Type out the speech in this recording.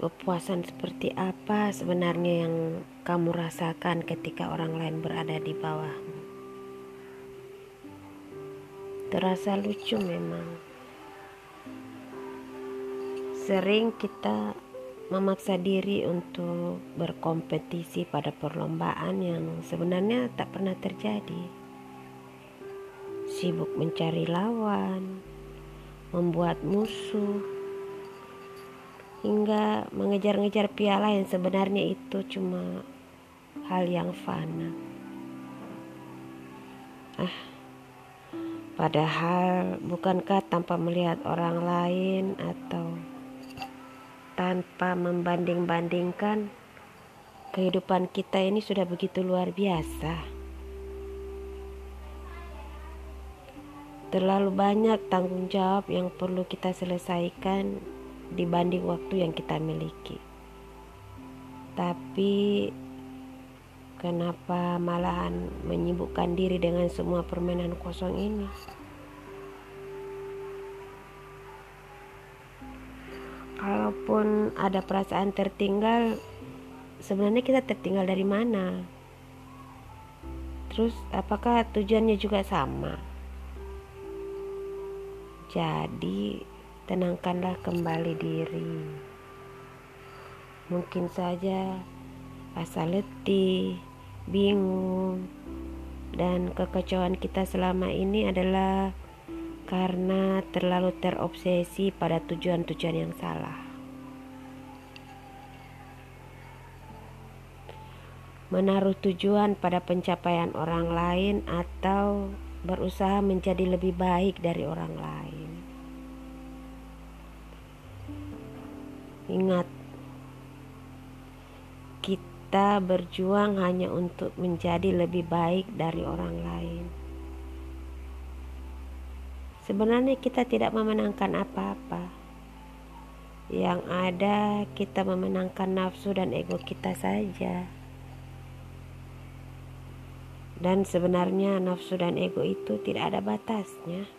Kepuasan seperti apa sebenarnya yang kamu rasakan ketika orang lain berada di bawahmu? Terasa lucu memang. Sering kita memaksa diri untuk berkompetisi pada perlombaan yang sebenarnya tak pernah terjadi. Sibuk mencari lawan, membuat musuh, hingga mengejar-ngejar piala yang sebenarnya itu cuma hal yang fana. Ah, padahal bukankah tanpa melihat orang lain atau tanpa membanding-bandingkan kehidupan kita ini sudah begitu luar biasa. Terlalu banyak tanggung jawab yang perlu kita selesaikan dibanding waktu yang kita miliki. Tapi kenapa malahan menyibukkan diri dengan semua permainan kosong ini? Kalaupun ada perasaan tertinggal, sebenarnya kita tertinggal dari mana? Terus apakah tujuannya juga sama? Jadi tenangkanlah kembali diri. Mungkin saja rasa letih, bingung, dan kekacauan kita selama ini adalah karena terlalu terobsesi pada tujuan-tujuan yang salah. Menaruh tujuan pada pencapaian orang lain atau berusaha menjadi lebih baik dari orang lain. Ingat, kita berjuang hanya untuk menjadi lebih baik dari orang lain. Sebenarnya kita tidak memenangkan apa-apa. Yang ada kita memenangkan nafsu dan ego kita saja. Dan sebenarnya nafsu dan ego itu tidak ada batasnya.